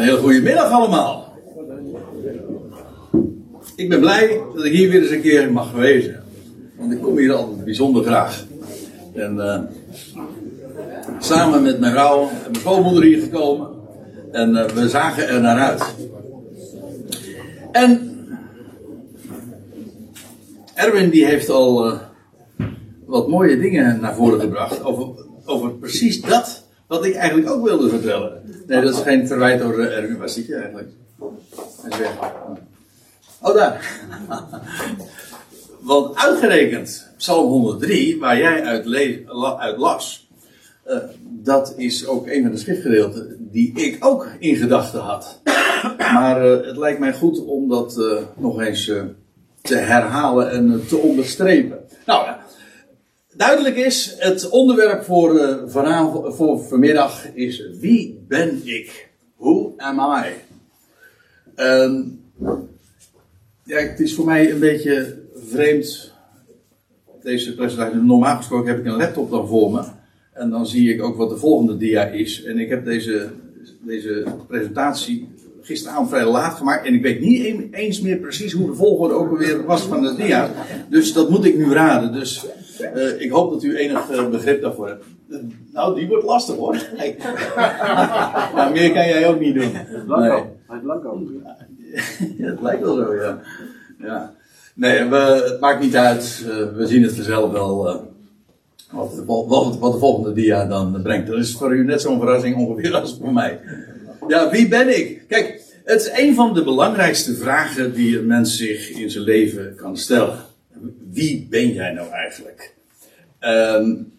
Hele goede middag allemaal. Ik ben blij dat ik hier weer eens een keer mag wezen. Want ik kom hier altijd bijzonder graag. En eh, samen met mijn vrouw en mijn schoonmoeder hier gekomen. En eh, we zagen er naar uit. En Erwin die heeft al eh, wat mooie dingen naar voren gebracht. Over, over precies dat wat ik eigenlijk ook wilde vertellen. Nee, dat is geen verwijt door Erwin. Waar eigenlijk? Hij weg. Oh, daar. Want uitgerekend Psalm 103, waar jij uit, uit las, uh, dat is ook een van de schriftgedeelten die ik ook in gedachten had. Maar uh, het lijkt mij goed om dat uh, nog eens te herhalen en te onderstrepen. Nou, duidelijk is, het onderwerp voor, vanavond, voor vanmiddag is wie ben ik? Who am I? Um, ja, het is voor mij een beetje vreemd. Deze presentatie. Normaal gesproken heb ik een laptop dan voor me. En dan zie ik ook wat de volgende dia is. En ik heb deze, deze presentatie gisteravond vrij laat gemaakt. En ik weet niet eens meer precies hoe de volgorde ook alweer was van de dia. Dus dat moet ik nu raden. Dus uh, ik hoop dat u enig uh, begrip daarvoor hebt. nou, die wordt lastig hoor. nou, meer kan jij ook niet doen. Nee. Hij blanco. ja, het lijkt wel zo, ja. ja. Nee, we, het maakt niet uit. Uh, we zien het vanzelf wel. Uh, wat, de, wat, wat, de volgende dia dan brengt. Dat is voor u net zo'n verrassing ongeveer als voor mij. Ja, wie ben ik? Kijk, het is een van de belangrijkste vragen die een mens zich in zijn leven kan stellen. Wie ben jij nou eigenlijk? Um,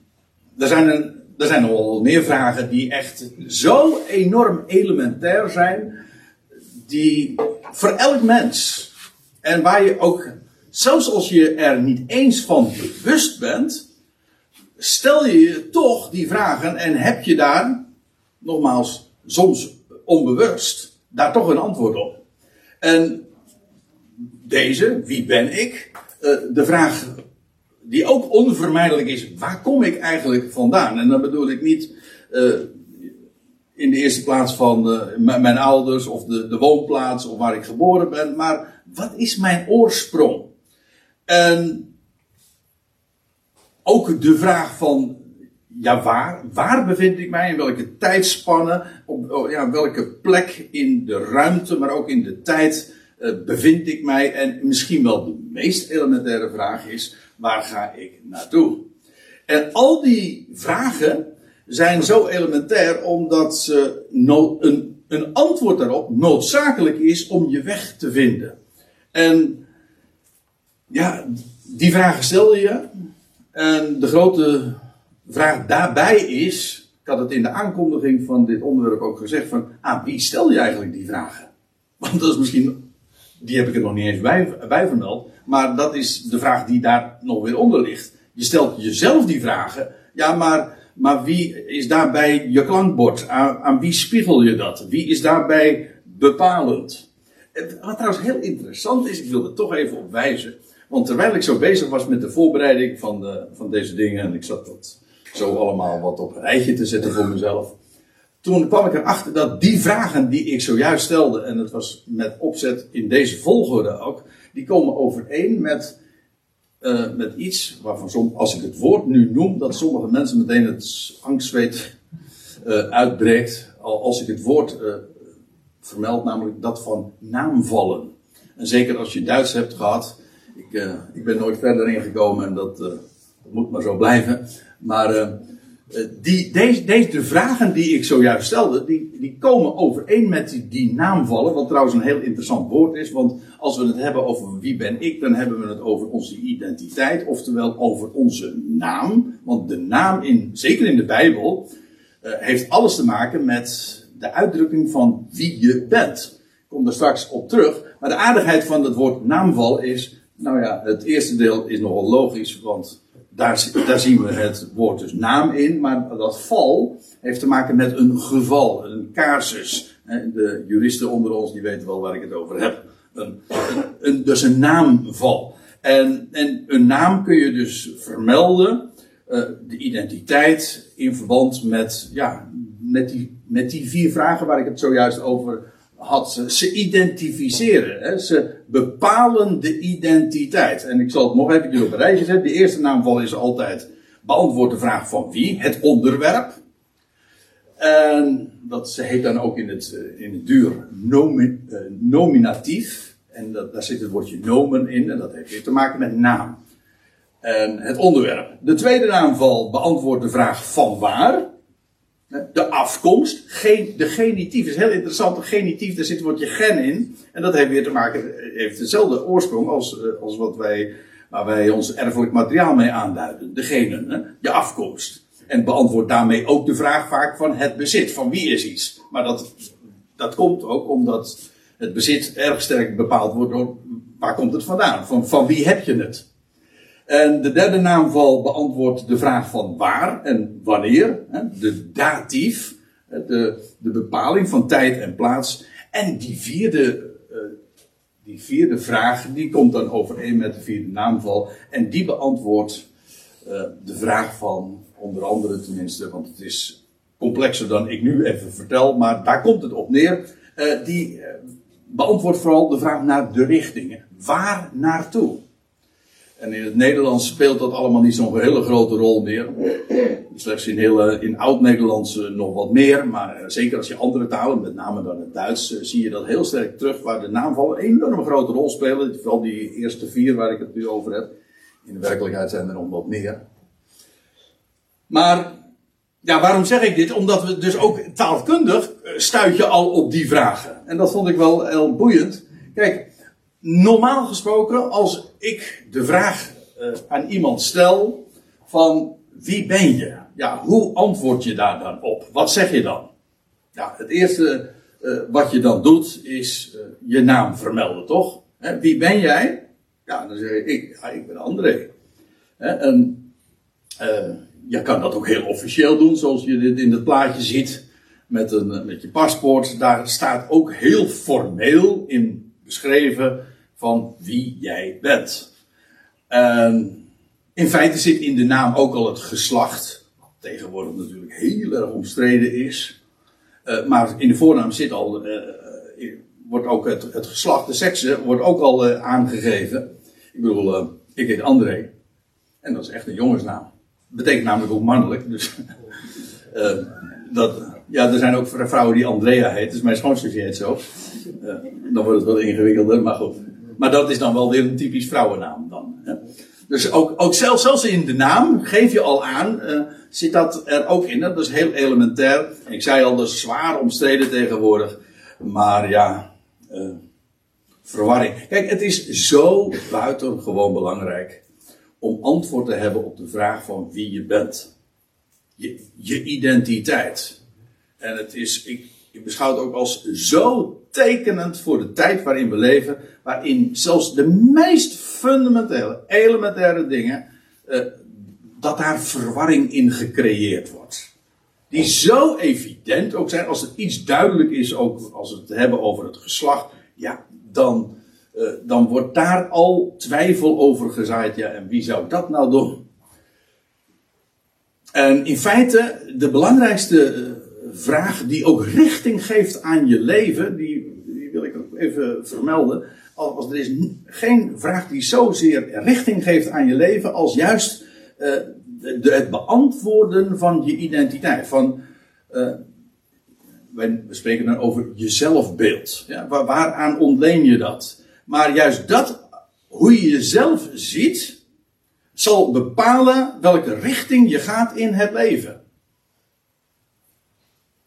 er zijn een, er zijn meer vragen die echt zo enorm elementair zijn die voor elk mens, en waar je ook, zelfs als je er niet eens van bewust bent, stel je je toch die vragen en heb je daar, nogmaals, soms onbewust, daar toch een antwoord op. En deze, wie ben ik? Uh, de vraag die ook onvermijdelijk is, waar kom ik eigenlijk vandaan? En dan bedoel ik niet uh, in de eerste plaats van uh, mijn ouders of de, de woonplaats of waar ik geboren ben, maar wat is mijn oorsprong? En ook de vraag van, ja waar, waar bevind ik mij, in welke tijdspanne, op oh, ja, welke plek in de ruimte, maar ook in de tijd bevind ik mij? En misschien wel de meest elementaire vraag is, waar ga ik naartoe? En al die vragen, zijn zo elementair omdat ze een, een antwoord daarop noodzakelijk is om je weg te vinden. En ja, die vragen stel je. En de grote vraag daarbij is, ik had het in de aankondiging van dit onderwerp ook gezegd, van ah, wie stel je eigenlijk die vragen? Want dat is misschien, die heb ik er nog niet eens bij, vermeld, maar dat is de vraag die daar nog weer onder ligt. Je stelt jezelf die vragen, ja, maar maar wie is daarbij je klankbord? Aan, aan, wie spiegel je dat? Wie is daarbij bepalend? Wat trouwens heel interessant is, ik wil er toch even op wijzen. Want terwijl ik zo bezig was met de voorbereiding van, de, van deze dingen, en ik zat dat zo allemaal wat op een rijtje te zetten voor mezelf. Toen kwam ik erachter dat die vragen die ik zojuist stelde, en het was met opzet in deze volgorde ook, die komen overeen met uh, met iets waarvan som, als ik het woord nu noem, dat sommige mensen meteen het angstzweet uh, uitbreekt. Als ik het woord uh, vermeld, namelijk dat van naamvallen. En zeker als je Duits hebt gehad. Ik, ik ben nooit verder ingekomen en dat, dat moet maar zo blijven. Maar eh, die, deze, deze vragen die ik zojuist stelde, die, die komen overeen met die, naamvallen. Wat trouwens een heel interessant woord is. Want als we het hebben over wie ben ik, dan hebben we het over onze identiteit. Oftewel over onze naam. Want de naam, in, zeker in de Bijbel, uh, heeft alles te maken met de uitdrukking van wie je bent. Ik kom daar straks op terug. Maar de aardigheid van het woord naamval is. Nou ja, het eerste deel is nogal logisch, want daar, zien we het woord dus naam in, maar dat val heeft te maken met een geval, een casus. De juristen onder ons die weten wel waar ik het over heb. Een, een, dus een naamval. En, en een naam kun je dus vermelden eh, de identiteit in verband met, ja, met, die, met die vier vragen waar ik het zojuist over had. Ze identificeren, hè? ze bepalen de identiteit. En ik zal het nog even op een rijtje zetten. De eerste naamval is altijd beantwoord de vraag van wie, het onderwerp. En dat heet dan ook in het, eh, in het duur uh, nominatief. En dat, daar zit het woordje nomen in. En dat heeft weer te maken met naam. En het onderwerp. De tweede naamval beantwoordt de vraag van waar. De afkomst. De genitief is heel interessant. De genitief, daar zit het woordje gen in. En dat heeft weer te maken, heeft dezelfde oorsprong als, eh, als wat wij, waar wij ons erfelijk materiaal mee aanduiden. De genen, hè? je afkomst. En beantwoordt daarmee ook de vraag vaak van het bezit. Van wie is iets. Maar dat, dat komt ook omdat het bezit erg sterk bepaald wordt door waar komt het vandaan. Van, van wie heb je het. En de derde naamval beantwoordt de vraag van waar en wanneer. De datief, de, de bepaling van tijd en plaats. En die vierde, eh, die vierde vraag, die komt dan overeen met de vierde naamval. En die beantwoordt eh, de vraag van, onder andere tenminste, want het is complexer dan ik nu even vertel, maar daar komt het op neer. Uh, die beantwoordt vooral de vraag naar de richtingen. Waar naartoe? En in het Nederlands speelt dat allemaal niet zo'n hele grote rol meer. Slechts in, hele, in oud-Nederlands nog wat meer. Maar eh, zeker als je andere talen, met name dan het Duits, eh, zie je dat heel sterk terug. Waar de naamvallen een enorm grote rol spelen. Vooral die eerste vier waar ik het nu over heb. In de werkelijkheid zijn er nog wat meer. Maar, ja, waarom zeg ik dit? Omdat we dus ook taalkundig eh, stuit je al op die vragen. En dat vond ik wel heel boeiend. Kijk, normaal gesproken, als ik de vraag uh, aan iemand stel van wie ben je? Ja, hoe antwoord je daar dan op? Wat zeg je dan? Ja, het eerste uh, wat je dan doet is uh, je naam vermelden, toch? Wie ben jij? Ja, dan zeg ik, ik, ik ben André. En je kan dat ook heel officieel doen, zoals je dit in het plaatje ziet met, een, met je paspoort. Daar staat ook heel formeel in beschreven van wie jij bent. Uh, in feite zit in de naam ook al het geslacht, wat tegenwoordig natuurlijk heel erg omstreden is. Uh, maar in de voornaam zit al, uh, wordt ook het, het, geslacht, de sekse, wordt ook al aangegeven. Ik bedoel, ik heet André. En dat is echt een jongensnaam. Betekent namelijk ook mannelijk. Dus, dat, ja, er zijn ook vrouwen die Andrea heet. Dus mijn schoonzus heet zo. dan wordt het wel ingewikkelder, maar goed. Maar dat is dan wel weer een typisch vrouwennaam dan. Hè. Dus ook, ook zelfs, zelfs in de naam geef je al aan, uh, zit dat er ook in. Dat is heel elementair. Ik zei al, dat zwaar omstreden tegenwoordig. Maar ja, uh, verwarring. Kijk, het is zo buitengewoon belangrijk om antwoord te hebben op de vraag van wie je bent. Je, je identiteit. En het is, ik, ik beschouw het ook als zo tekenend voor de tijd waarin we leven, waarin zelfs de meest fundamentele, elementaire dingen, uh, dat daar verwarring in gecreëerd wordt. Die zo evident ook zijn, als er iets duidelijk is, ook als we het hebben over het geslacht, ja, dan, uh, dan wordt daar al twijfel over gezaaid. Ja, en wie zou dat nou doen? En in feite, de belangrijkste eh, vraag die ook richting geeft aan je leven, die, even vermelden. Als, er is geen vraag die zozeer richting geeft aan je leven als juist de, het beantwoorden van je identiteit. Van, uh, we spreken dan over je zelfbeeld. Ja, waar, waaraan ontleen je dat? Maar juist dat, hoe je jezelf ziet, zal bepalen welke richting je gaat in het leven.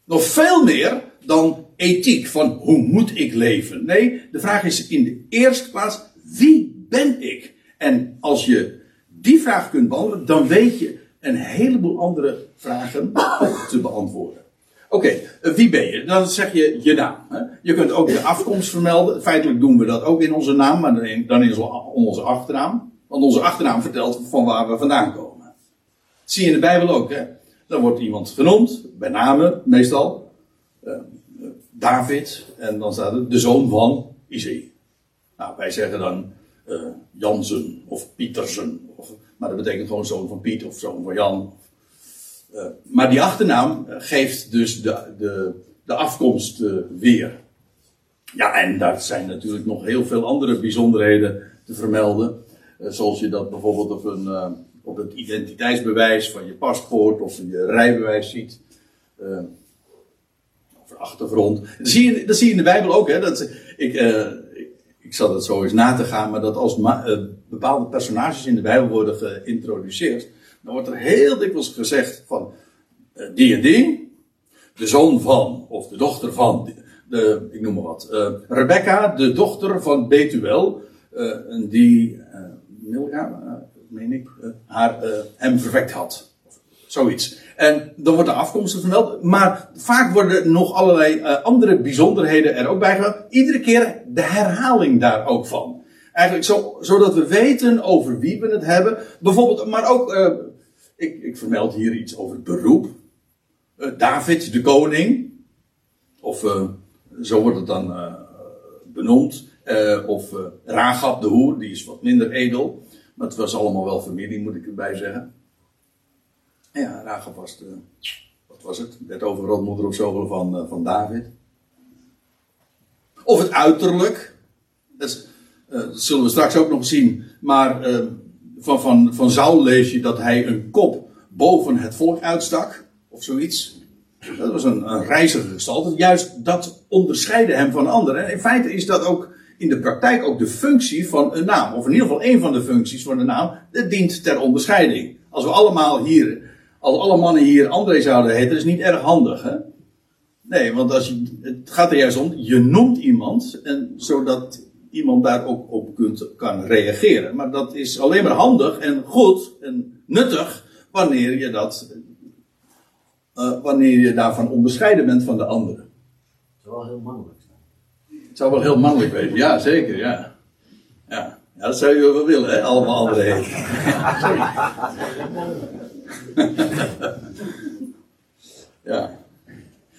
Nog veel meer dan ethiek, van hoe moet ik leven? Nee, de vraag is in de eerste plaats, wie ben ik? En als je die vraag kunt beantwoorden, dan weet je een heleboel andere vragen te beantwoorden. Oké, eh, wie ben je? Dan zeg je je naam. Hè? Je kunt ook de afkomst vermelden. Feitelijk doen we dat ook in onze naam, maar dan in, onze achternaam. Want onze achternaam vertelt van waar we vandaan komen. Dat zie je in de Bijbel ook. Hè? Dan wordt iemand genoemd, bij name meestal. Uh, David, en dan staat er de zoon van Isaïe. Nou, wij zeggen dan uh, Jansen of Pietersen. Of, Maar dat betekent gewoon zoon van Piet of zoon van Jan. Uh, maar die achternaam geeft dus de, de, de afkomst weer. Ja, en daar zijn natuurlijk nog heel veel andere bijzonderheden te vermelden. Zoals je dat bijvoorbeeld op, een, op het identiteitsbewijs van je paspoort of je rijbewijs ziet. Achtergrond. Dat zie, je, dat zie je in de Bijbel ook. Hè? Dat, ik, ik zat het zo eens na te gaan, maar dat als uh, bepaalde personages in de Bijbel worden geïntroduceerd, dan wordt er heel dikwijls gezegd van uh, die en die, de zoon van, of de dochter van, de, ik noem maar wat, Rebecca, de dochter van Betuel, die, Milga, meen ik, haar, hem verwekt had. Zoiets. En dan wordt de afkomst vermeld. Maar vaak worden nog allerlei uh, andere bijzonderheden er ook bij gedaan. Iedere keer de herhaling daar ook van. Eigenlijk zo, zodat we weten over wie we het hebben. Bijvoorbeeld, maar ook, uh, ik, ik vermeld hier iets over het beroep. Uh, David, de koning. Of zo wordt het dan benoemd. of Ragab, de hoer, die is wat minder edel. Maar het was allemaal wel familie, moet ik erbij zeggen. Ja, Rachel was de, wat was het? Werd overgrootmoeder of zoveel van, uh, van David. Of het uiterlijk. Dat, uh, dat, zullen we straks ook nog zien. Maar uh, van, van, van Saul lees je dat hij een kop boven het volk uitstak. Of zoiets. Dat was een, een gestalte. Juist dat onderscheidde hem van anderen. En in feite is dat ook in de praktijk ook de functie van een naam. Of in ieder geval een van de functies van een naam. Dat dient ter onderscheiding. Als we allemaal hier als alle mannen hier André zouden heten, is niet erg handig, hè? Nee, want als je, het gaat er juist om, je noemt iemand, en, zodat iemand daar ook op kunt, kan reageren. Maar dat is alleen maar handig en goed en nuttig wanneer je dat, uh, wanneer je daarvan onderscheiden bent van de anderen. Het zou wel heel mannelijk zijn. Het zou wel heel mannelijk wezen, ja, zeker, ja. Ja, ja dat zou je wel willen, hè, allemaal André heten. ja.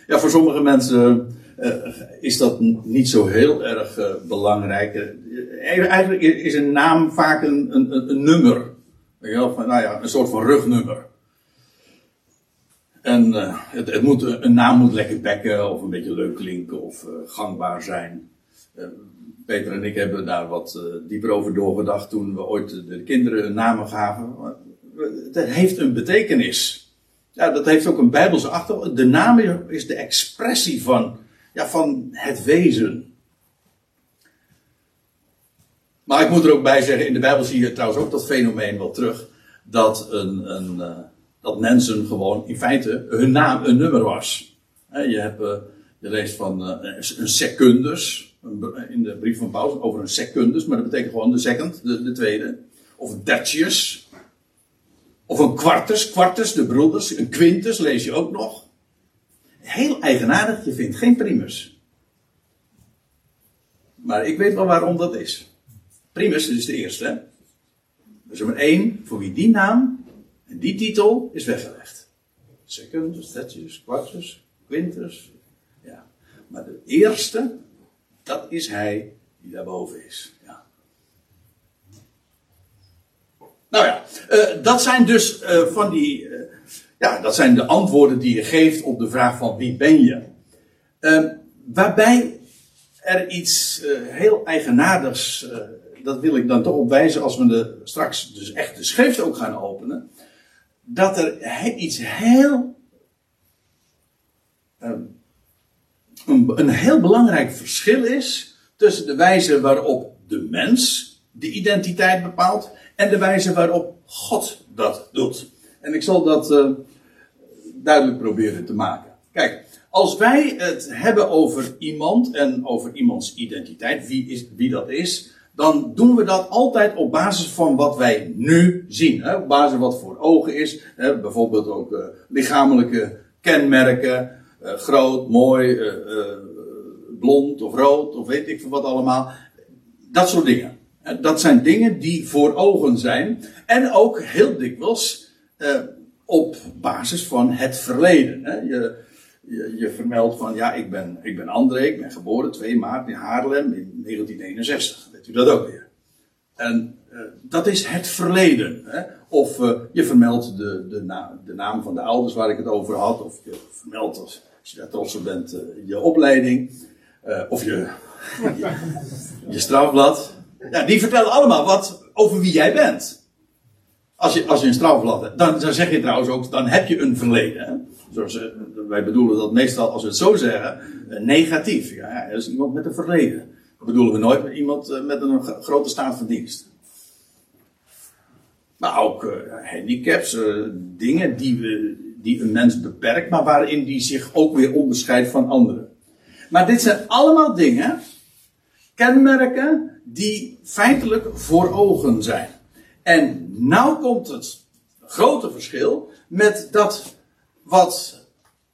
Ja, voor sommige mensen uh, is dat niet zo heel erg uh, belangrijk. Uh, eigenlijk is een naam vaak een, een, een nummer. Van, nou ja, een soort van rugnummer. En het, het, moet, een naam moet lekker bekken of een beetje leuk klinken of gangbaar zijn. Peter en ik hebben daar wat dieper over doorgedacht toen we ooit de kinderen namen gaven het heeft een betekenis. Ja, dat heeft ook een bijbelse achtergrond. De naam is de expressie van, ja, van het wezen. Maar ik moet er ook bij zeggen, in de Bijbel zie je trouwens ook dat fenomeen wel terug. Dat, een, een, uh, dat mensen gewoon in feite hun naam een nummer was. je, hebt, uh, je leest van uh, een secundus. In de brief van Paulus over een secundus. Maar dat betekent gewoon de second, de, de tweede. Of een. Of een kwartus, kwartus, de broeders. Een quintus lees je ook nog. Heel eigenaardig, je vindt geen primus. Maar ik weet wel waarom dat is. Primus is de eerste. Hè? Er is er maar één voor wie die naam en die titel is weggelegd. Secundus, tertius, quartus, quintus. Ja. Maar de eerste, dat is hij die daarboven is. Nou ja, uh, dat zijn dus uh, van die. Uh, ja, dat zijn de antwoorden die je geeft op de vraag van wie ben je. Ehm, waarbij er iets heel eigenaardigs. dat wil ik dan toch op wijzen als we de, straks dus echt de schrift ook gaan openen. Dat er iets heel. Ehm, een heel belangrijk verschil is tussen de wijze waarop de mens de identiteit bepaalt en de wijze waarop God dat doet. En ik zal dat uh, duidelijk proberen te maken. Kijk, als wij het hebben over iemand en over iemands identiteit, wie, is, wie dat is, dan doen we dat altijd op basis van wat wij nu zien. Hè? Op basis van wat voor ogen is. Hè? Bijvoorbeeld ook uh, lichamelijke kenmerken. Uh, groot, mooi, blond of rood of weet ik veel wat allemaal. Dat soort dingen. Dat zijn dingen die voor ogen zijn. En ook heel dikwijls eh, op basis van het verleden. Hè. Je, je, vermeldt van, ja, ik ben, ik ben André, ik ben geboren 2 maart in Haarlem in 1961. Weet u dat ook weer? En uh, dat is het verleden. Hè. Of eh, je vermeldt de, de, na- de naam van de ouders waar ik het over had. Of je vermeldt, als, je daar trots op bent, eh, je opleiding. Eh, of je, je, je strafblad. Ja, die vertellen allemaal wat over wie jij bent. Als je, als je een strafblad hebt, dan, dan zeg je trouwens ook, dan heb je een verleden. Zoals, eh, wij bedoelen dat meestal, als we het zo zeggen, eh, negatief. Ja, dat is iemand met een verleden. Dat bedoelen we nooit iemand eh, met een gro- grote staat van dienst. Maar ook handicaps, dingen die, we, die een mens beperkt, maar waarin die zich ook weer onderscheidt van anderen. Maar dit zijn allemaal dingen, kenmerken, die feitelijk voor ogen zijn. En nou komt het grote verschil met dat wat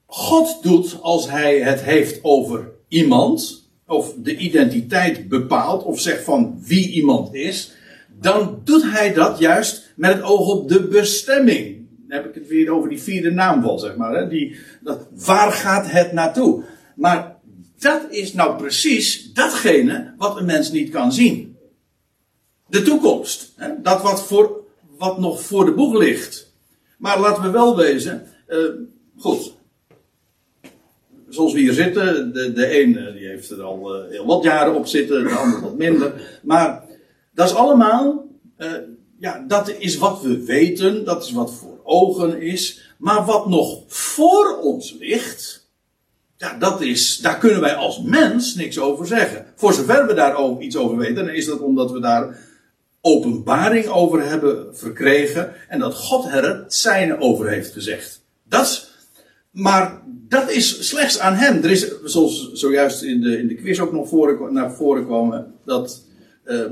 God doet als hij het heeft over iemand, of de identiteit bepaalt, of zegt van wie iemand is, dan doet hij dat juist met het oog op de bestemming. Dan heb ik het weer over die vierde naamval, zeg maar. Hè? Die, dat, waar gaat het naartoe? Maar dat is nou precies datgene wat een mens niet kan zien. De toekomst. Hè? Dat wat, voor, wat nog voor de boeg ligt. Maar laten we wel wezen. eh, goed. Zoals we hier zitten. De, de een eh, die heeft er al eh, heel wat jaren op zitten. De ander wat minder. Maar dat is allemaal. ja, dat is wat we weten. Dat is wat voor ogen is. Maar wat nog voor ons ligt. Ja, dat is, daar kunnen wij als mens niks over zeggen. Voor zover we daar ook iets over weten, dan is dat omdat we daar openbaring over hebben verkregen. En dat God er het zijne over heeft gezegd. Dat is, maar dat is slechts aan hem. Er is, zoals zojuist in de, in de quiz ook nog voor, naar voren kwam, dat, eh,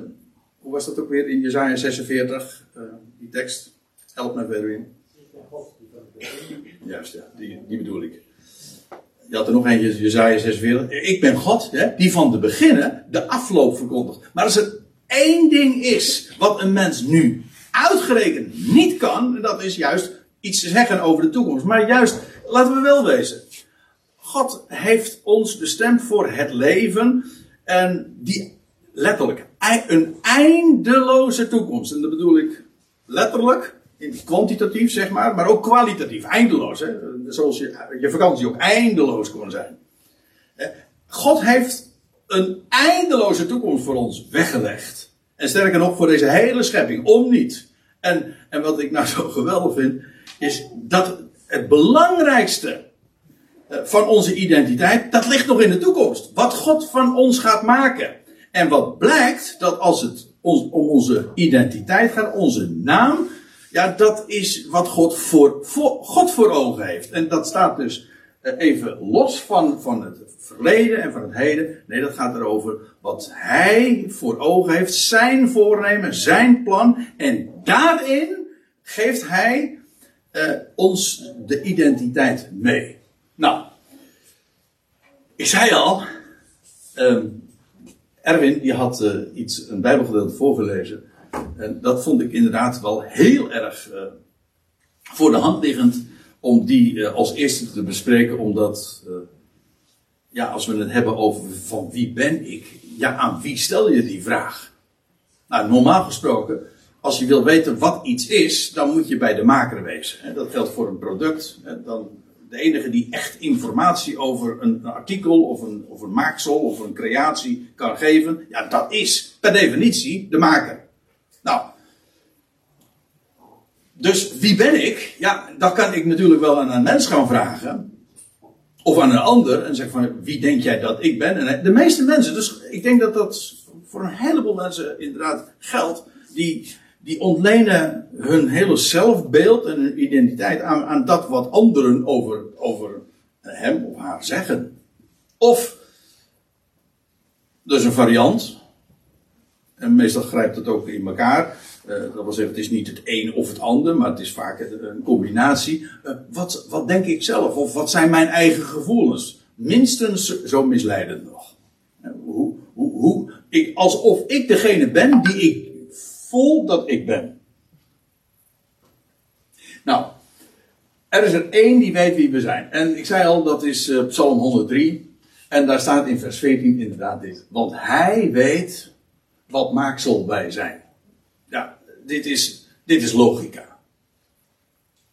hoe was dat ook weer in Jezaja 46, eh, die tekst? Help me verder in. Juist, ja, die, die bedoel ik. Je had er nog eentje, Jezaja 46. Ik ben God, hè, die van de beginnen de afloop verkondigt. Maar als er één ding is wat een mens nu uitgerekend niet kan, dat is juist iets te zeggen over de toekomst. Maar juist, laten we wel wezen. God heeft ons bestemd voor het leven en die letterlijk een eindeloze toekomst. En dat bedoel ik letterlijk, kwantitatief zeg maar, maar ook kwalitatief, eindeloos. Hè? Zoals je, je vakantie ook eindeloos kon zijn. God heeft een eindeloze toekomst voor ons weggelegd. En sterker nog, voor deze hele schepping, om niet. En, en wat ik nou zo geweldig vind, is dat het belangrijkste eh, van onze identiteit, dat ligt nog in de toekomst. Wat God van ons gaat maken. En wat blijkt, dat als het om onze identiteit gaat, onze naam, ja, dat is wat God voor, voor, God voor ogen heeft. En dat staat dus eh, even los van, van het verleden en van het heden. Nee, dat gaat erover wat Hij voor ogen heeft, zijn voornemen, zijn plan. En daarin geeft Hij eh, ons de identiteit mee. Nou, ik zei al, ehm, Erwin die had eh, iets, een bijbelgedeelte voorgelezen. En dat vond ik inderdaad wel heel erg eh, voor de hand liggend om die eh, als eerste te bespreken, omdat, eh, ja, als we het hebben over van wie ben ik, ja, aan wie stel je die vraag? Nou, normaal gesproken, als je wil weten wat iets is, dan moet je bij de maker wezen. hè. Dat geldt voor een product. hè. Dan, de enige die echt informatie over een artikel of een, of een maaksel of een creatie kan geven, ja, dat is per definitie de maker. Nou, dus wie ben ik? Ja, dat kan ik natuurlijk wel aan een mens gaan vragen. Of aan een ander en zeggen van wie denk jij dat ik ben? En de meeste mensen, dus ik denk dat dat voor een heleboel mensen inderdaad geldt, die, die ontlenen hun hele zelfbeeld en hun identiteit aan, aan dat wat anderen over, over hem of haar zeggen. Of, dus een variant, en meestal grijpt het ook in elkaar. Eh, dat wil zeggen, het is niet het een of het ander, maar het is vaak een combinatie. Eh, wat, wat denk ik zelf? Of wat zijn mijn eigen gevoelens? Minstens zo misleidend nog. Eh, hoe, hoe, hoe, ik, alsof ik degene ben die ik voel dat ik ben. Nou, er is er één die weet wie we zijn. En ik zei al, dat is eh, Psalm 103. En daar staat in vers 14 inderdaad dit. Want hij weet wat maaksel wij zijn. Ja, dit is, dit is logica.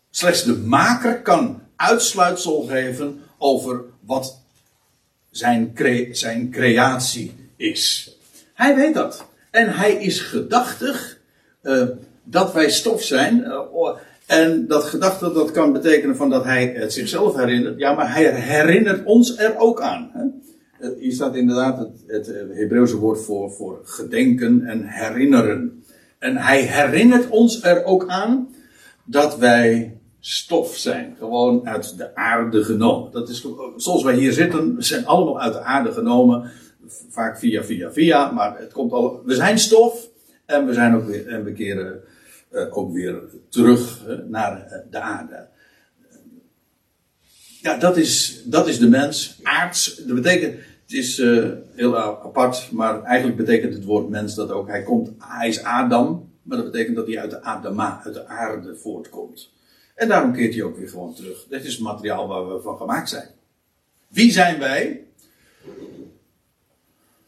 Slechts de maker kan uitsluitsel geven over wat zijn, zijn creatie is. Hij weet dat. En hij is gedachtig uh, dat wij stof zijn. Uh, en dat gedachte dat kan betekenen van dat hij het zichzelf herinnert. Ja, maar hij herinnert ons er ook aan. Hè? Uh, hier staat inderdaad het, het Hebreeuwse woord voor, voor gedenken en herinneren. En hij herinnert ons er ook aan dat wij stof zijn. Gewoon uit de aarde genomen. Dat is zoals wij hier zitten, we zijn allemaal uit de aarde genomen. Vaak via, via, via. Maar het komt al. We zijn stof. En we zijn ook weer, en we keren uh, ook weer terug naar uh, de aarde. Ja, dat is, dat is de mens. Aards. Dat betekent, het is heel apart, maar eigenlijk betekent het woord mens dat ook. Hij komt, hij is Adam. Maar dat betekent dat hij uit de Adama, uit de aarde voortkomt. En daarom keert hij ook weer gewoon terug. Dit is het materiaal waar we van gemaakt zijn. Wie zijn wij?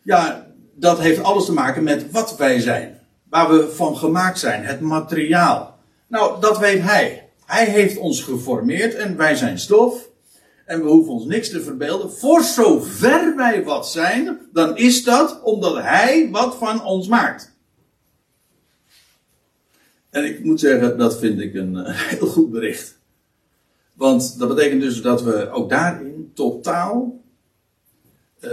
Ja, dat heeft alles te maken met wat wij zijn. Waar we van gemaakt zijn. Het materiaal. Nou, dat weet hij. Hij heeft ons geformeerd en wij zijn stof. En we hoeven ons niks te verbeelden. Voor zover wij wat zijn, dan is dat omdat hij wat van ons maakt. En ik moet zeggen, dat vind ik een uh, heel goed bericht. Want dat betekent dus dat we ook daarin totaal uh,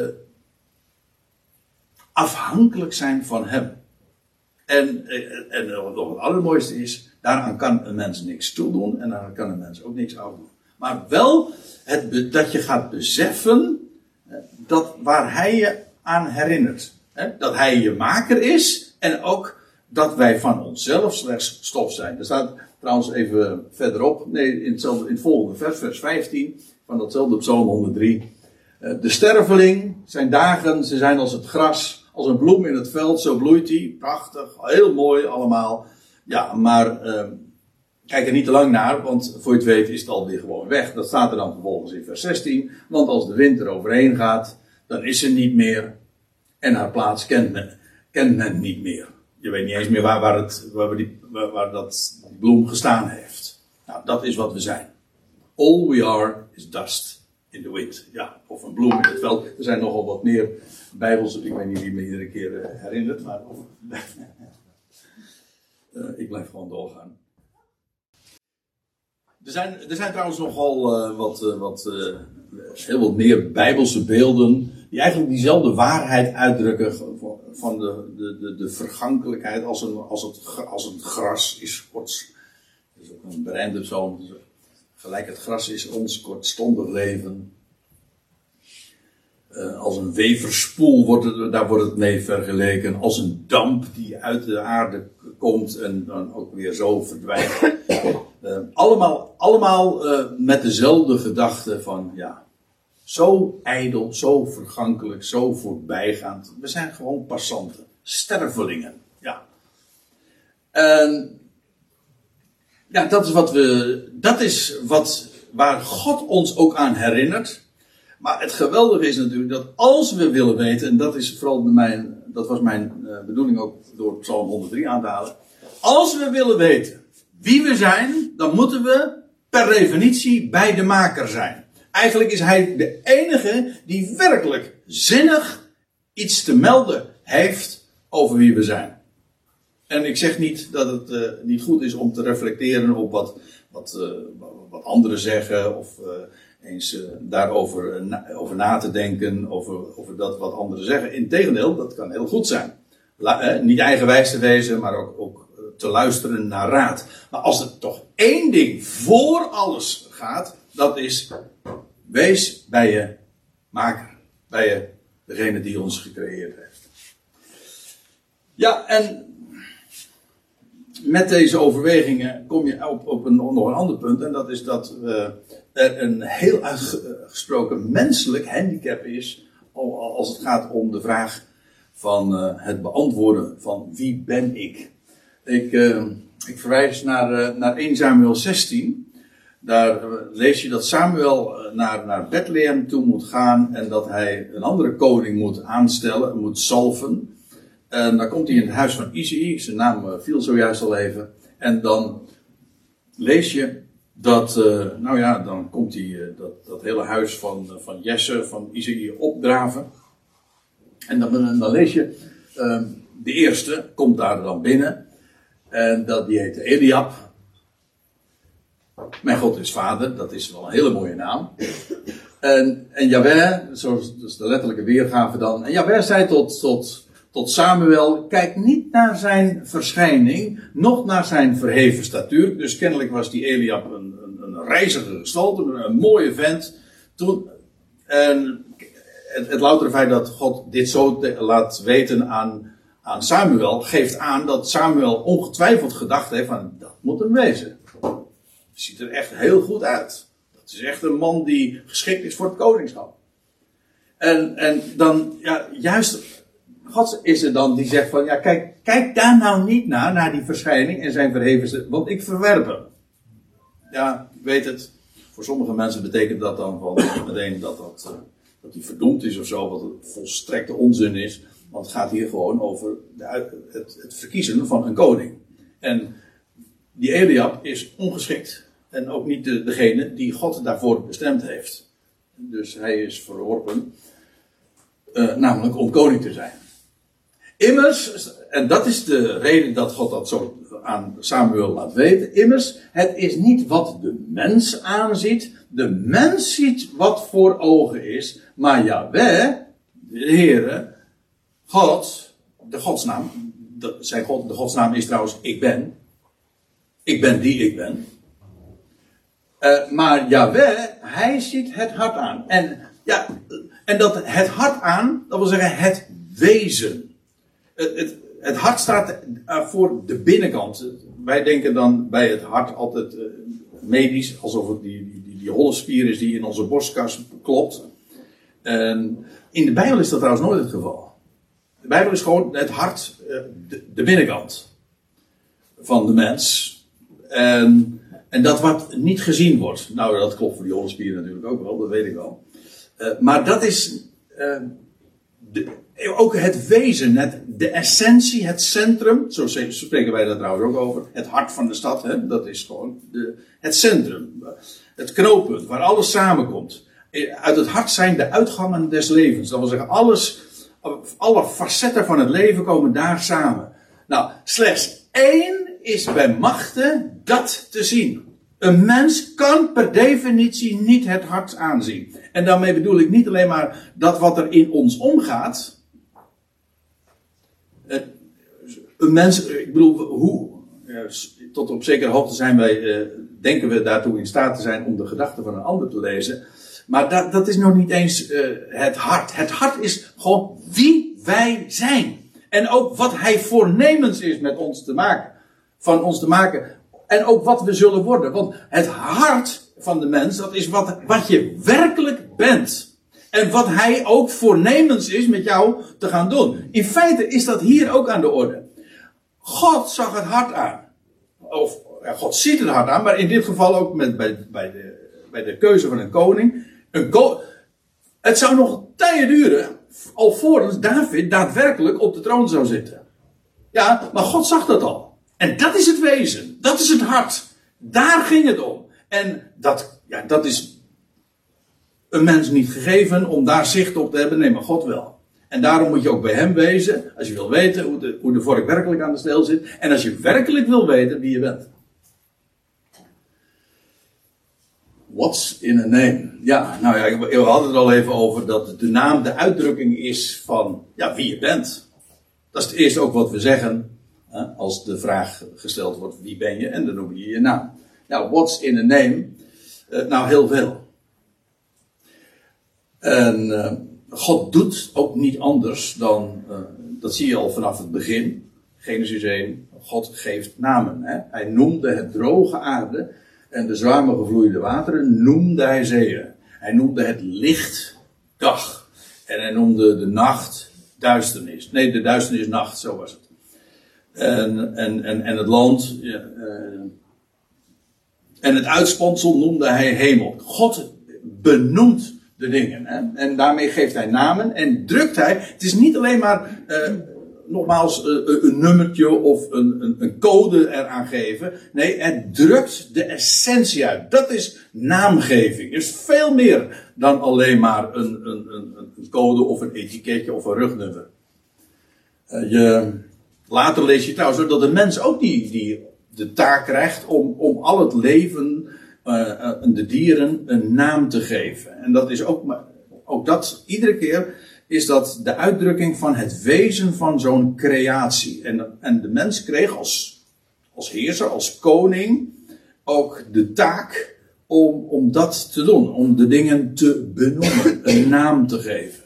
afhankelijk zijn van Hem. En, en, en nog het allermooiste is, daaraan kan een mens niks toedoen en daaraan kan een mens ook niks afdoen. Maar wel het, dat je gaat beseffen dat waar Hij je aan herinnert. Hè, dat Hij je maker is en ook dat wij van onszelf slechts stof zijn. Er staat trouwens even verderop, nee, in, hetzelfde, in het volgende vers, vers 15, van datzelfde Psalm 103. Eh, de sterveling, zijn dagen, ze zijn als het gras, als een bloem in het veld, zo bloeit hij. Prachtig, heel mooi allemaal. Ja, maar uh, kijk er niet te lang naar, want voor je het weet is het alweer gewoon weg. Dat staat er dan vervolgens in vers 16. Want als de wind er overheen gaat, dan is ze niet meer. En haar plaats kent men, niet meer je weet niet eens meer waar, waar, het, waar, die, dat bloem gestaan heeft. Nou, dat is wat we zijn. All we are is dust in the wind. Ja, of een bloem in het veld. Er zijn nogal wat meer Bijbels. Ik weet niet wie me iedere keer uh, herinnert, maar. uh, ik blijf gewoon doorgaan. Er zijn, er zijn trouwens nogal uh, wat, wat heel wat meer Bijbelse beelden. die eigenlijk diezelfde waarheid uitdrukken van de, de, de, de vergankelijkheid als, een, als, het, als het gras is kort. Dat is ook een berijmde psalm. Gelijk het gras is ons kortstondig leven. Als een weverspoel wordt daar wordt het mee vergeleken. Als een damp die uit de aarde komt en dan ook weer zo verdwijnt. Uh, allemaal allemaal uh, met dezelfde gedachte van ja, zo ijdel, zo vergankelijk, zo voorbijgaand. We zijn gewoon passanten, stervelingen. Ja. En ja, dat is wat we, dat is wat, waar God ons ook aan herinnert. Maar het geweldige is natuurlijk dat als we willen weten, en dat is vooral mijn, dat was mijn uh, bedoeling ook door Psalm 103 aan te halen. Als we willen weten wie we zijn, dan moeten we per definitie bij de maker zijn. Eigenlijk is hij de enige die werkelijk zinnig iets te melden heeft over wie we zijn. En ik zeg niet dat het uh, niet goed is om te reflecteren op wat, wat, uh, wat anderen zeggen of uh, eens daarover na, over na te denken over, over dat wat anderen zeggen. Integendeel, dat kan heel goed zijn. Niet eigenwijs te wezen, maar ook, ook te luisteren naar raad. Maar als er toch één ding voor alles gaat, dat is Wees bij je maker. Bij je, degene die ons gecreëerd heeft. Ja, en met deze overwegingen kom je op, op een, nog een ander punt. En dat is dat er een heel uitgesproken menselijk handicap is. Als het gaat om de vraag van uh, het beantwoorden van wie ben ik. Ik, uh, ik verwijs naar, naar 1 Samuel 16. Daar lees je dat Samuel eh, naar, naar Bethlehem toe moet gaan en dat hij een andere koning moet aanstellen, moet salven. En dan komt hij in het huis van Isaïe, zijn naam eh, viel zojuist al even. En dan lees je dat, nou ja, dan komt hij dat, dat hele huis van, van Jesse, van Isaïe opdraven. En dan, dan lees je, de eerste komt daar dan binnen. En dat, die heet Eliab. Mijn God is vader, dat is wel een hele mooie naam. En, en zoals is de letterlijke weergave dan. En Jaweh zei tot, tot, tot Samuel: Kijk niet naar zijn verschijning, noch naar zijn verheven statuur. Dus kennelijk was die Eliab een, een, een reizige gestalte, een, mooie vent. Toen, en het, het loutere feit dat God dit zo laat weten aan, aan Samuel, geeft aan dat Samuel ongetwijfeld gedacht heeft: van dat moet hem wezen. Ziet er echt heel goed uit. Het is echt een man die geschikt is voor het koningschap. En, en dan, ja, juist, God is er dan die zegt van, ja, kijk, kijk daar nou niet naar, naar die verschijning en zijn verheven, want ik verwerp hem. Ja, weet het. Voor sommige mensen betekent dat dan van meteen dat, dat, uh, dat hij verdoemd is of zo, wat een volstrekte onzin is. Want het gaat hier gewoon over de, het, het verkiezen van een koning. En die Eliab is ongeschikt. En ook niet de, degene die God daarvoor bestemd heeft. Dus hij is verworpen, uh, namelijk om koning te zijn. Immers, en dat is de reden dat God dat zo aan Samuel laat weten. Immers, het is niet wat de mens aanziet. De mens ziet wat voor ogen is. Maar Yahweh, de Heere, God, de godsnaam, de, zijn God, de godsnaam is trouwens ik ben. Ik ben die ik ben. Uh, maar Yahweh, hij ziet het hart aan. En, ja, en dat het hart aan, dat wil zeggen het wezen. Het, het, het hart staat uh, voor de binnenkant. Wij denken dan bij het hart altijd uh, medisch, alsof het die, die, die, holle spier is die in onze borstkas klopt. in de Bijbel is dat trouwens nooit het geval. De Bijbel is gewoon het hart, de, de binnenkant van de mens. En en dat wat niet gezien wordt. Nou, dat klopt voor die hondenspieren natuurlijk ook wel, dat weet ik wel. Uh, maar dat is de, ook het wezen, het, de essentie, het centrum. Zo spreken wij daar trouwens ook over. Het hart van de stad, hè, dat is gewoon de, het centrum. Het knooppunt, waar alles samenkomt. Uit het hart zijn de uitgangen des levens. Dat wil zeggen, alles, alle facetten van het leven komen daar samen. Nou, slechts één is bij machten dat te zien. Een mens kan per definitie niet het hart aanzien. En daarmee bedoel ik niet alleen maar dat wat er in ons omgaat. Een mens, ik bedoel, hoe, tot op zekere hoogte zijn wij, eh, denken we daartoe in staat te zijn om de gedachten van een ander te lezen. Maar dat, dat is nog niet eens uh, het hart. Het hart is gewoon wie wij zijn. En ook wat hij voornemens is met ons te maken van ons te maken. En ook wat we zullen worden. Want het hart van de mens, dat is wat, wat je werkelijk bent. En wat hij ook voornemens is met jou te gaan doen. In feite is dat hier ook aan de orde. God zag het hart aan. Of God ziet het hart aan, maar in dit geval ook met, bij, bij, de, bij de keuze van een koning. Het zou nog tijden duren, alvorens David daadwerkelijk op de troon zou zitten. Ja, maar God zag dat al. En dat is het wezen. Dat is het hart. Daar ging het om. En dat, ja, dat is een mens niet gegeven om daar zicht op te hebben. Nee, maar God wel. En daarom moet je ook bij hem wezen. Als je wil weten hoe de, hoe de vork werkelijk aan de steel zit. En als je werkelijk wil weten wie je bent. What's in a name? Ja, nou ja, we hadden het al even over dat de naam de uitdrukking is van ja, wie je bent. Dat is het eerste ook wat we zeggen als de vraag gesteld wordt: wie ben je? En dan noem je je naam. Nou, what's in a name? Uh, nou, heel veel. En uh, God doet ook niet anders dan, uh, dat zie je al vanaf het begin, Genesis 1, God geeft namen. Hè? Hij noemde het droge aarde en de zwaarme gevloeide wateren noemde hij zeeën. Hij noemde het licht dag. En hij noemde de nacht duisternis. Nee, de duisternis nacht, zo was het en, en, en, en het land. Uh, en het uitspansel noemde hij hemel. God benoemt de dingen. Hè? En daarmee geeft hij namen en drukt hij. Het is niet alleen maar uh, nogmaals eh, een nummertje of een, een, een code eraan geven. Nee, het drukt de essentie uit. Dat is naamgeving. is veel meer dan alleen maar een, een, een, code of een etiketje of een rugnummer. Uh, je, later lees je trouwens dat de mens ook die, die de taak krijgt om, om al het leven uh, de dieren een naam te geven. En dat is ook, ook dat, iedere keer is dat de uitdrukking van het wezen van zo'n creatie. En, en de mens kreeg als, als heerser, als koning, ook de taak om, om dat te doen. Om de dingen te benoemen, een naam te geven.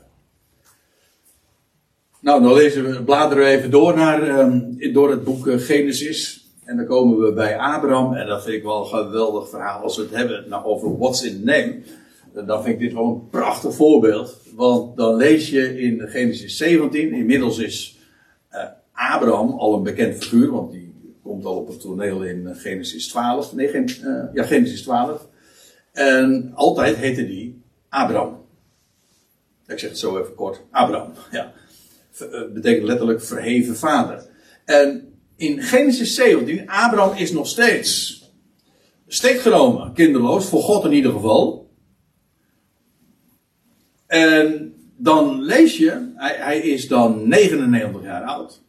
Nou, dan lezen we, bladeren we even door, naar, um, door het boek Genesis. En dan komen we bij Abraham. En dat vind ik wel een geweldig verhaal. Als we het hebben nou, over what's in name. Dan vind ik dit wel een prachtig voorbeeld. Want dan lees je in Genesis 17. Inmiddels is uh, Abraham al een bekend figuur. Want die komt al op het toneel in Genesis 12. Nee, geen, uh, ja, Genesis 12. En altijd heette die Abraham. Ik zeg het zo even kort. Abraham, ja. Betekent letterlijk verheven vader. En in Genesis 17, Abraham is nog steeds steek genomen, kinderloos, voor God in ieder geval. En dan lees je, hij, hij is dan 99 jaar oud.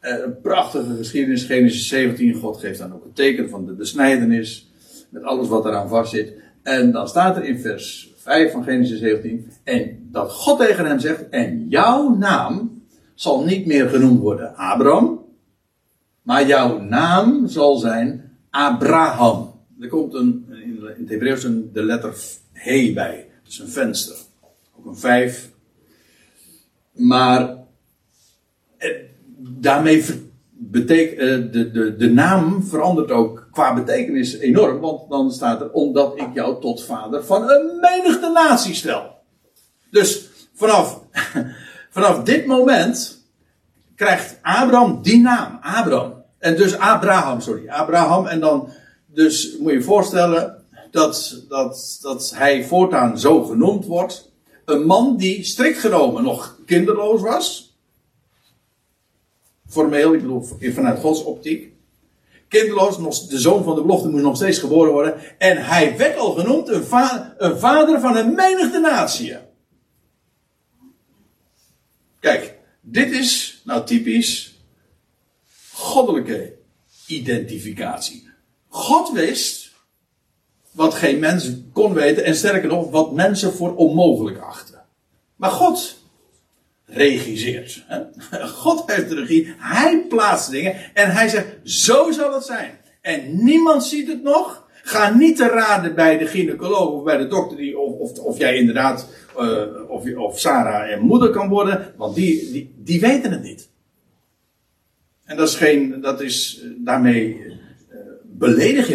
Eh, een prachtige geschiedenis, Genesis 17. God geeft dan ook een teken van de besnijdenis. Met alles wat eraan vastzit. En dan staat er in vers 5 van Genesis 17. En dat God tegen hem zegt: En jouw naam zal niet meer genoemd worden Abraham. Maar jouw naam zal zijn Abraham. Er komt een, in het Hebreeuws de letter he bij. Dus een venster. Ook een vijf. Maar eh, daarmee betekent eh, de, de, de naam verandert ook qua betekenis enorm. Want dan staat er omdat ik jou tot vader van een menigte natie stel. Dus vanaf, vanaf dit moment krijgt Abraham die naam, Abraham. En dus Abraham, sorry, Abraham. En dan, dus moet je je voorstellen dat, dat, dat hij voortaan zo genoemd wordt. Een man die strikt genomen nog kinderloos was. Formeel, ik bedoel vanuit Gods optiek. Kinderloos, nog, de zoon van de belofte moest nog steeds geboren worden. En hij werd al genoemd een, een vader van een menigte natie. Kijk, dit is nou typisch goddelijke identificatie. God wist wat geen mens kon weten en sterker nog, wat mensen voor onmogelijk achten. Maar God regisseert. Hè? God heeft de regie, hij plaatst dingen en hij zegt, zo zal het zijn. En niemand ziet het nog. Ga niet te raden bij de gynaecoloog of bij de dokter die, of, of, of jij inderdaad, uh, of, of Sarah en moeder kan worden, want die, die, die weten het niet. En dat is geen, dat is, eh, daarmee uh, beledig je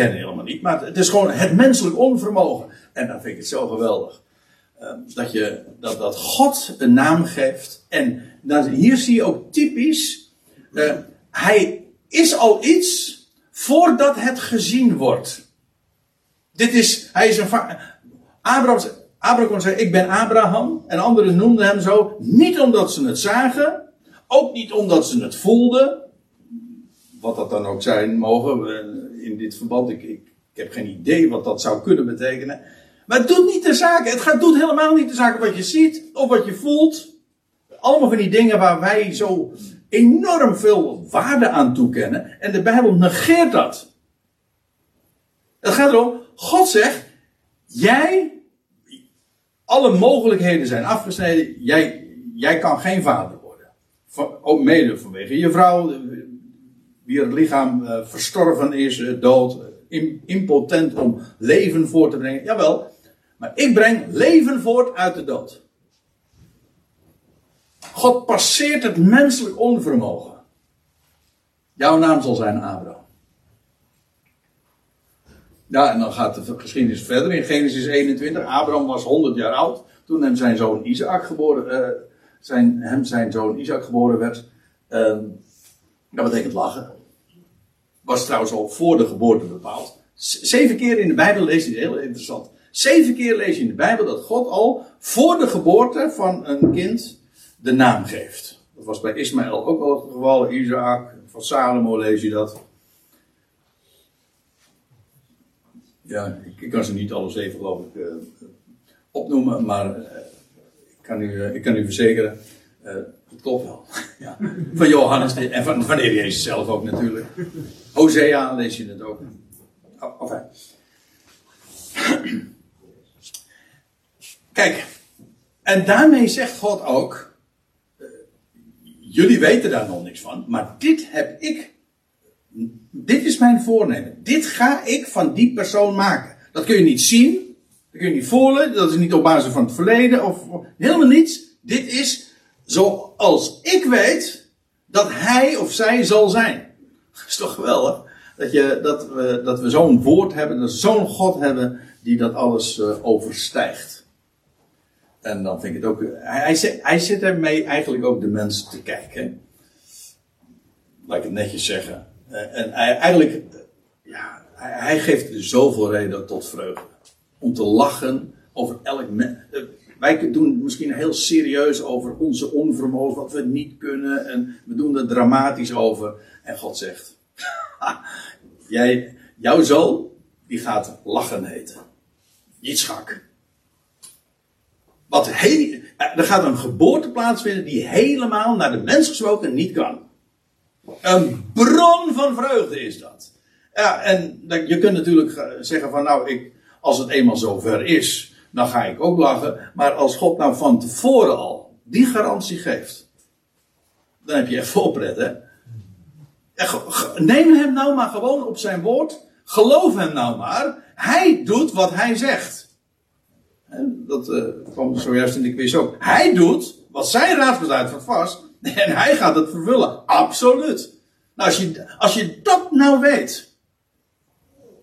maar het is gewoon het menselijk onvermogen. En dan vind ik het zo geweldig. Uh, dat, je, dat, dat God een naam geeft. En hier zie je ook typisch, uh, hij is al iets voordat het gezien wordt. Dit is, hij is een Abraham, Abraham zeggen, ik ben Abraham. En anderen noemden hem zo, niet omdat ze het zagen, ook niet omdat ze het voelden, wat dat dan ook zijn mogen in dit verband. Ik, ik, heb geen idee wat dat zou kunnen betekenen. Maar het doet niet de zaken. Het gaat, doet helemaal niet de zaken wat je ziet of wat je voelt. Allemaal van die dingen waar wij zo enorm veel waarde aan toekennen. En de Bijbel negeert dat. Het gaat erom, God zegt, jij, alle mogelijkheden zijn afgesneden, jij, jij kan geen vader worden. Ook mede vanwege je vrouw, wie het lichaam uh, verstorven is, uh, dood, impotent om leven voort te brengen. Jawel, maar ik breng leven voort uit de dood. God passeert het menselijk onvermogen. Jouw naam zal zijn Abraham. Ja, en dan gaat de geschiedenis verder in Genesis 21. Abraham was 100 jaar oud toen hem zijn zoon Isaac geboren, uh, zijn, hem zijn zoon Isaac geboren werd. Uh, dat betekent lachen was trouwens al voor de geboorte bepaald. Zeven keer in de Bijbel lees je, heel interessant. Zeven keer lees je in de Bijbel dat God al voor de geboorte van een kind de naam geeft. Dat was bij Ismaël ook al het geval. Isaac, van Salomo lees je dat. Ja, ik, kan ze niet alle zeven geloof ik eh, opnoemen, maar eh, ik, kan u, eh, ik kan u verzekeren, het klopt wel. ja. Van Johannes en van, van zelf ook natuurlijk. Hosea lees je het ook. Oh. Kijk, en daarmee zegt God ook, eh, jullie weten daar nog niks van, maar dit heb ik, dit is mijn voornemen. Dit ga ik van die persoon maken. Dat kun je niet zien, dat kun je niet voelen, dat is niet op basis van het verleden of helemaal niets. Dit is zoals ik weet dat hij of zij zal zijn. Dat is toch geweldig? Dat, je, dat we, dat we zo'n woord hebben, dat we zo'n God hebben die dat alles uh, overstijgt. En dan vind ik het ook. Hij, hij, hij zet ermee eigenlijk ook de mensen te kijken. Laat ik het netjes zeggen. Uh, en hij, eigenlijk, uh, ja, hij, geeft zoveel reden tot vreugde. Om te lachen over elk mens. Wij doen misschien heel serieus over onze onvermogen, wat we niet kunnen. En we doen er dramatisch over. En God zegt: Jij, jouw zoon, die gaat lachen heten. Yitzchak. Wat heel, er gaat een geboorte plaatsvinden die helemaal naar de mens gesproken niet kan. Een bron van vreugde is dat. Ja, en je kunt natuurlijk zeggen van nou, ik, als het eenmaal zover is, dan ga ik ook lachen. Maar als God nou van tevoren al die garantie geeft, dan heb je echt volpret, hè? Neem hem nou maar gewoon op zijn woord. Geloof hem nou maar. Hij doet wat hij zegt. Dat uh, kwam zojuist in de quiz ook. Hij doet wat zijn raadsbesluit van vast. En hij gaat het vervullen. Absoluut. Nou, als je, als je dat nou weet.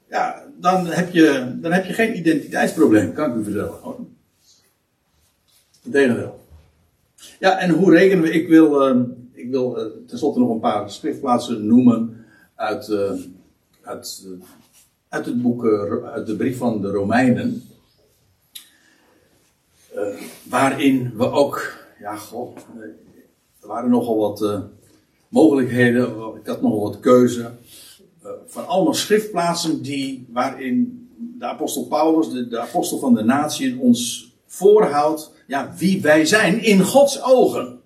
Ja, dan heb je, dan heb je geen identiteitsprobleem, kan ik u vertellen. Integendeel. Ja, en hoe rekenen we? Ik wil, uh, ik wil uh, tenslotte nog een paar schriftplaatsen noemen uit, uh, uit, uit het boek, uit de brief van de Romeinen. waarin we ook, ja, goh, er waren nogal wat mogelijkheden, ik had nogal wat keuze van allemaal schriftplaatsen die, waarin de apostel Paulus, de, apostel van de natie, ons voorhoudt ja, wie wij zijn in Gods ogen.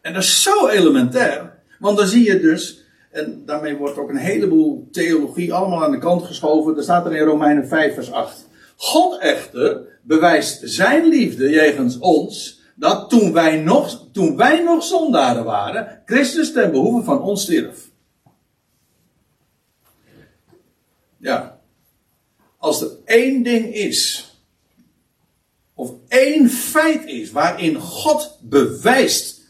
En dat is zo elementair, want dan zie je dus, en daarmee wordt ook een heleboel theologie allemaal aan de kant geschoven. Er staat er in Romeinen 5 vers 8. God echter bewijst zijn liefde jegens ons, dat toen wij nog, toen wij nog zondaren waren, Christus ten behoeve van ons stierf. Ja. Als er één ding is, of één feit is waarin God bewijst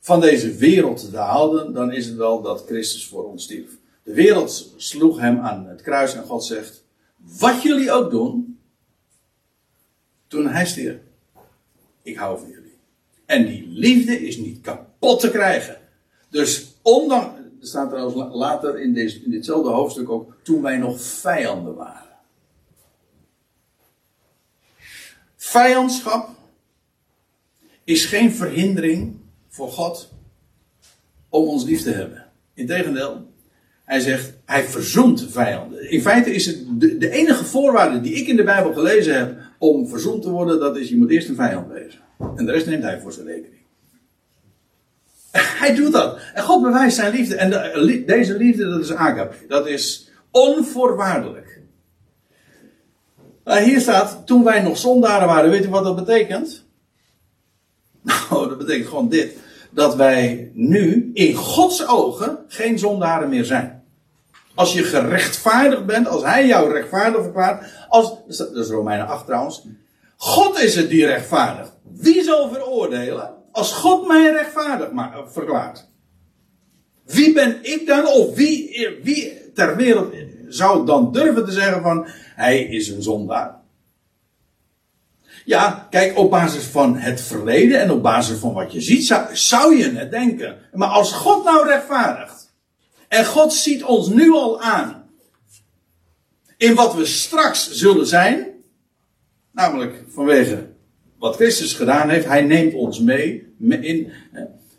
van deze wereld te houden, dan is het wel dat Christus voor ons stierf. De wereld sloeg hem aan het kruis en God zegt: Wat jullie ook doen, toen hij stierf, ik hou van jullie. En die liefde is niet kapot te krijgen. Dus ondanks, staat trouwens later in, deze, in ditzelfde hoofdstuk ook, toen wij nog vijanden waren. Vijandschap is geen verhindering voor God om ons lief te hebben. Integendeel, hij zegt, hij verzoent vijanden. In feite is het de, de, enige voorwaarde die ik in de Bijbel gelezen heb om verzoend te worden, dat is je moet eerst een vijand wezen. En de rest neemt hij voor zijn rekening. Hij doet dat. En God bewijst zijn liefde. En de, deze liefde, dat is agape. Dat is onvoorwaardelijk. Nou, hier staat, toen wij nog zondaren waren, weet u wat dat betekent? Nou, dat betekent gewoon dit. Dat wij nu in Gods ogen geen zondaren meer zijn. Als je gerechtvaardigd bent, als Hij jou rechtvaardig verklaart, als, dat is Romeinen 8 trouwens. God is het die rechtvaardigt. Wie zal veroordelen? Als God mij rechtvaardig verklaart. Wie ben ik dan, of wie, wie ter wereld zou dan durven te zeggen van, hij is een zondaar? Ja, kijk, op basis van het verleden en op basis van wat je ziet, zou, zou je het denken. Maar als God nou rechtvaardigt, en God ziet ons nu al aan, in wat we straks zullen zijn, namelijk vanwege wat Christus gedaan heeft, hij neemt ons mee in,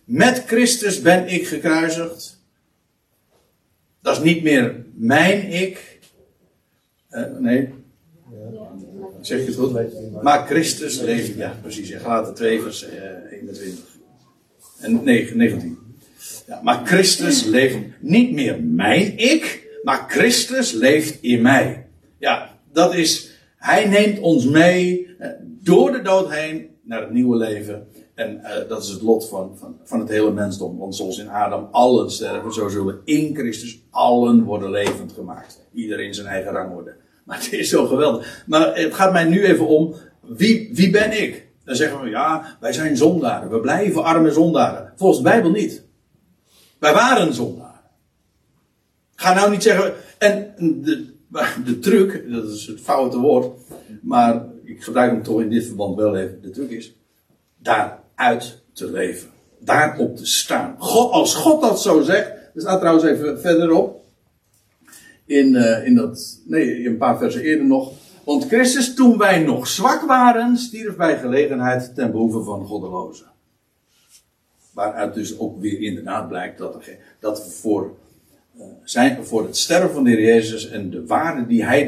Met Christus ben ik gekruisigd. Dat is niet meer mijn ik. Nee. Zeg je het goed? Maar Christus leeft. Ja, precies. In Galaten 2, vers uh, 21. En 19. Ja, maar Christus leeft niet meer mijn ik, maar Christus leeft in mij. Ja, dat is, hij neemt ons mee eh, door de dood heen naar het nieuwe leven. En uh, dat is het lot van, van, van het hele mensdom. Want zoals in Adam allen sterven, zo zullen in Christus allen worden levend gemaakt. Iedereen zijn eigen rang worden. Maar het is zo geweldig. Maar het gaat mij nu even om, wie, wie ben ik? Dan zeggen we, ja, wij zijn zondaren. We blijven arme zondaren. Volgens de Bijbel niet. Wij waren zondaren. Ga nou niet zeggen, en de, de truc, dat is het foute woord, maar ik gebruik hem toch in dit verband wel even. De truc is, daaruit te leven. Daarop te staan. God, als God dat zo zegt, er staat trouwens even verderop, in, uh, in dat, nee, een paar versen eerder nog. Want Christus, toen wij nog zwak waren, stierf bij gelegenheid ten behoeve van goddelozen. Waaruit dus ook weer inderdaad blijkt dat, dat voor, uh, zijn, voor het sterven van de Heer Jezus en de waarde die hij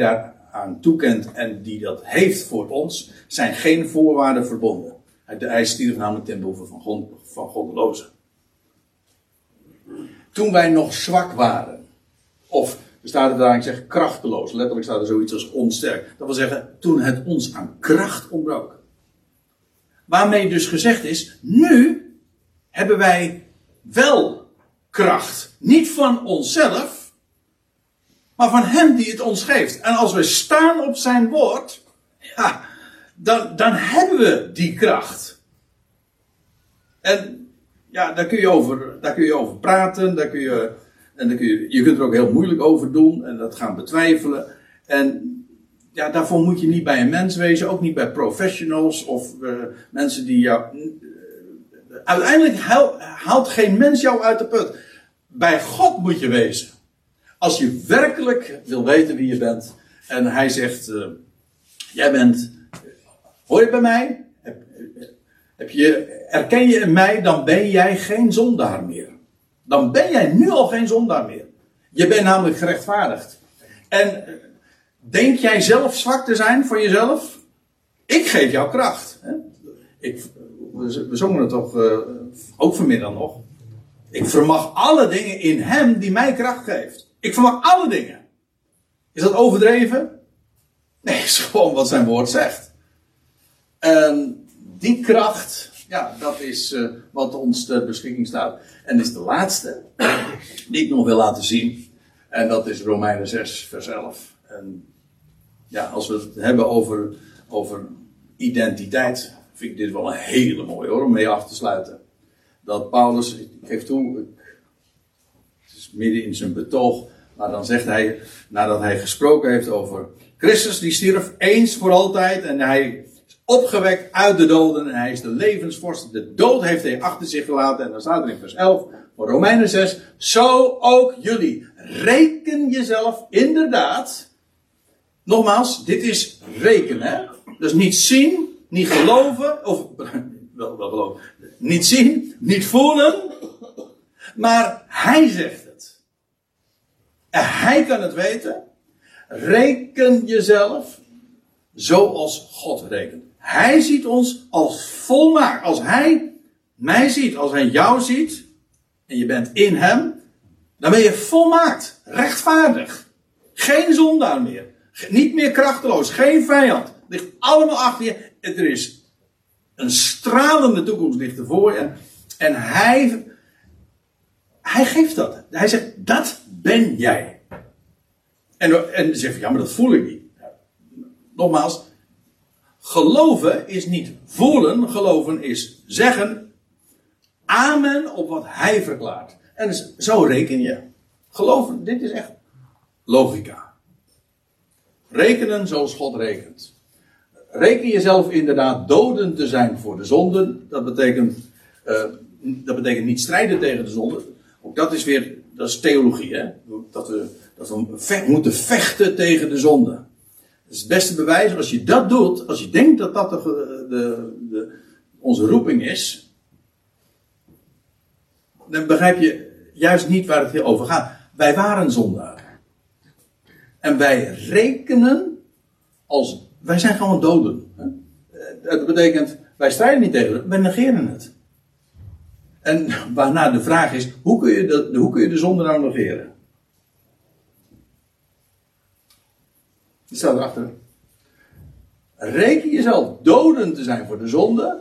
daaraan toekent en die dat heeft voor ons, zijn geen voorwaarden verbonden. Hij, hij stierf namelijk ten behoeve van, God, van. Toen wij nog zwak waren, of er staat er daar, ik zeg krachteloos. Letterlijk staat er zoiets als onsterk. Dat wil zeggen, toen het ons aan kracht ontbrak. Waarmee dus gezegd is, nu hebben wij wel kracht. Niet van onszelf, maar van Hem die het ons geeft. En als we staan op Zijn woord, ja, dan, dan hebben we die kracht. En ja, daar kun je over, daar kun je over praten, daar kun je en dan kun je, je kunt er ook heel moeilijk over doen en dat gaan betwijfelen. En ja, daarvoor moet je niet bij een mens wezen, ook niet bij professionals of uh, mensen die jou. Uh, uiteindelijk haalt geen mens jou uit de put. Bij God moet je wezen. Als je werkelijk wil weten wie je bent en hij zegt: uh, Jij bent. Hoor je bij mij? Heb, heb je, erken je in mij, dan ben jij geen zondaar meer dan ben jij nu al geen zondaar meer. Je bent namelijk gerechtvaardigd. En eh, denk jij zelf zwak te zijn voor jezelf? Ik geef jou kracht. Ik, we, zongen het toch uh, ook vanmiddag nog. Ik vermag alle dingen in hem die mij kracht geeft. Ik vermag alle dingen. Is dat overdreven? Nee, is gewoon wat zijn woord zegt. En die kracht, ja, dat is uh, wat ons ter beschikking staat. En is de laatste die ik nog wil laten zien. En dat is Romeinen 6, vers 11. En ja, als we het hebben over, over identiteit, vind ik dit wel een hele mooie hoor, om mee af te sluiten. Dat Paulus, ik geef toe, het is midden in zijn betoog, maar dan zegt hij, nadat hij gesproken heeft over Christus, die stierf eens voor altijd en hij opgewekt uit de doden en hij is de levensvorst. De dood heeft hij achter zich gelaten. En dan staat er in vers 11 van Romeinen 6. Zo ook jullie. Reken jezelf inderdaad. Nogmaals, dit is rekenen. Dus niet zien, niet geloven. Of wel, wel geloven. Niet zien, niet voelen. Maar hij zegt. En hij kan het weten. Reken jezelf zoals God rekent. Hij ziet ons als volmaakt. Als hij mij ziet, als hij jou ziet, en je bent in hem, dan ben je volmaakt, rechtvaardig. Geen zondaar meer. Niet meer krachteloos, geen vijand. Het ligt allemaal achter je. Er is een stralende toekomst ligt ervoor je. En hij, hij geeft dat. Hij zegt, dat ben jij. En, en zegt, ja, maar dat voel ik niet. Nogmaals, Geloven is niet voelen, geloven is zeggen amen op wat hij verklaart. En dus, zo reken je. Geloven, dit is echt logica. Rekenen zoals God rekent. Reken jezelf inderdaad doden te zijn voor de zonden. Dat betekent, uh, dat betekent niet strijden tegen de zonden. Ook dat is weer, dat is theologie, hè? Dat we, dat we moeten vechten tegen de zonden is het beste bewijs. Als je dat doet, als je denkt dat dat de, de, de, onze roeping is. dan begrijp je juist niet waar het hier over gaat. Wij waren zondaar. En wij rekenen als. Wij zijn gewoon doden. Hè? Eh, Dat betekent, wij strijden niet tegen wij negeren het. En waarna de vraag is, hoe kun je de, hoe kun je de zonde nou negeren? Die staat erachter. Reken jezelf doden te zijn voor de zonde,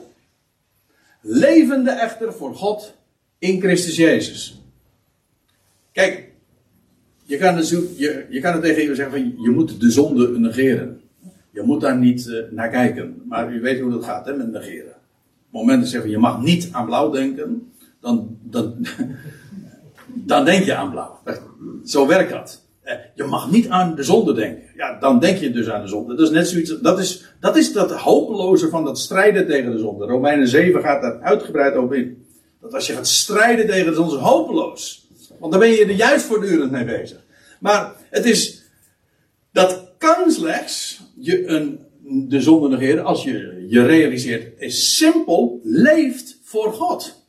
levende echter voor God in Christus Jezus. Kijk, je kan, het, je, je kan tegen je zeggen van je moet de zonde negeren. Je moet daar niet eh, naar kijken. Maar u weet hoe dat gaat hè, met negeren. Op het moment dat je van je mag niet aan blauw denken, dan, dan, dan denk je aan blauw. Zo werkt dat. Eh, Je mag niet aan de zonde denken. Ja, dan denk je dus aan de zonde. Dat is net zoiets. Dat is dat, is dat hopeloze van dat strijden tegen de zonde. Romeinen 7 gaat daar uitgebreid over in. Dat als je gaat strijden tegen de zonde, is hopeloos. Want dan ben je er juist voortdurend mee bezig. Maar het is. Dat kan slechts je een, de zonde negeren als je je realiseert. Is simpel, leeft voor God.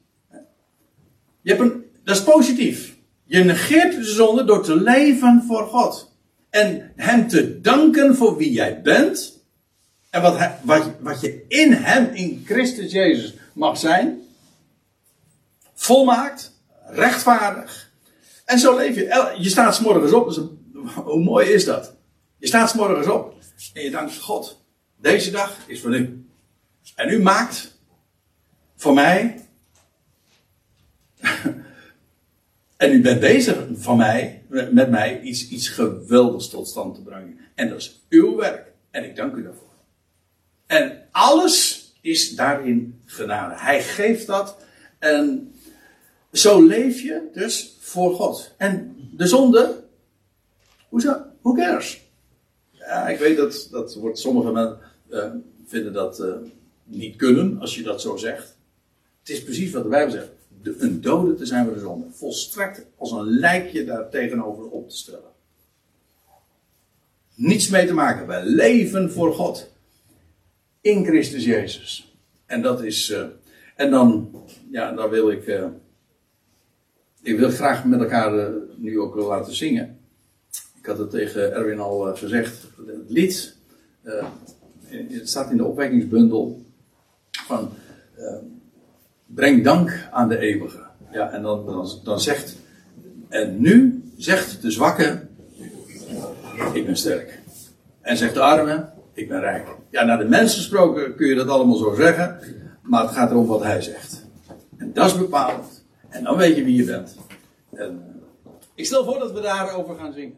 Je hebt een, dat is positief. Je negeert de zonde door te leven voor God. En Hem te danken voor wie jij bent. En wat, wat, wat je in Hem, in Christus Jezus, mag zijn. Volmaakt, rechtvaardig. En zo leef je. Je staat 's morgens op. Hoe mooi is dat? Je staat 's morgens op. En je dankt God. Deze dag is voor u. En u maakt voor mij En u bent bezig van mij, met mij iets, iets geweldigs tot stand te brengen. En dat is uw werk. En ik dank u daarvoor. En alles is daarin genade. Hij geeft dat. En zo leef je dus voor God. En de zonde, hoezo? Who cares? Ja, ik weet dat, dat wordt, sommige mensen eh, vinden dat eh, niet kunnen als je dat zo zegt. Het is precies wat de Bijbel zegt. Een dode te zijn voor de zonde. Volstrekt als een lijkje daar tegenover op te stellen. Niets mee te maken. Wij leven voor God. In Christus Jezus. En dat is. eh, en dan, ja, dan wil ik. eh, ik wil graag met elkaar eh, nu ook laten zingen. Ik had het tegen Erwin al gezegd. Het lied. het staat in de opwekkingsbundel. Van. Breng dank aan de eeuwige. Ja, en dan, dan, zegt. En nu zegt de zwakke. Ik ben sterk. En zegt de arme. Ik ben rijk. Ja, naar de mensen gesproken kun je dat allemaal zo zeggen. Maar het gaat erom wat hij zegt. En dat is bepalend. En dan weet je wie je bent. En, ik stel voor dat we daarover gaan zingen.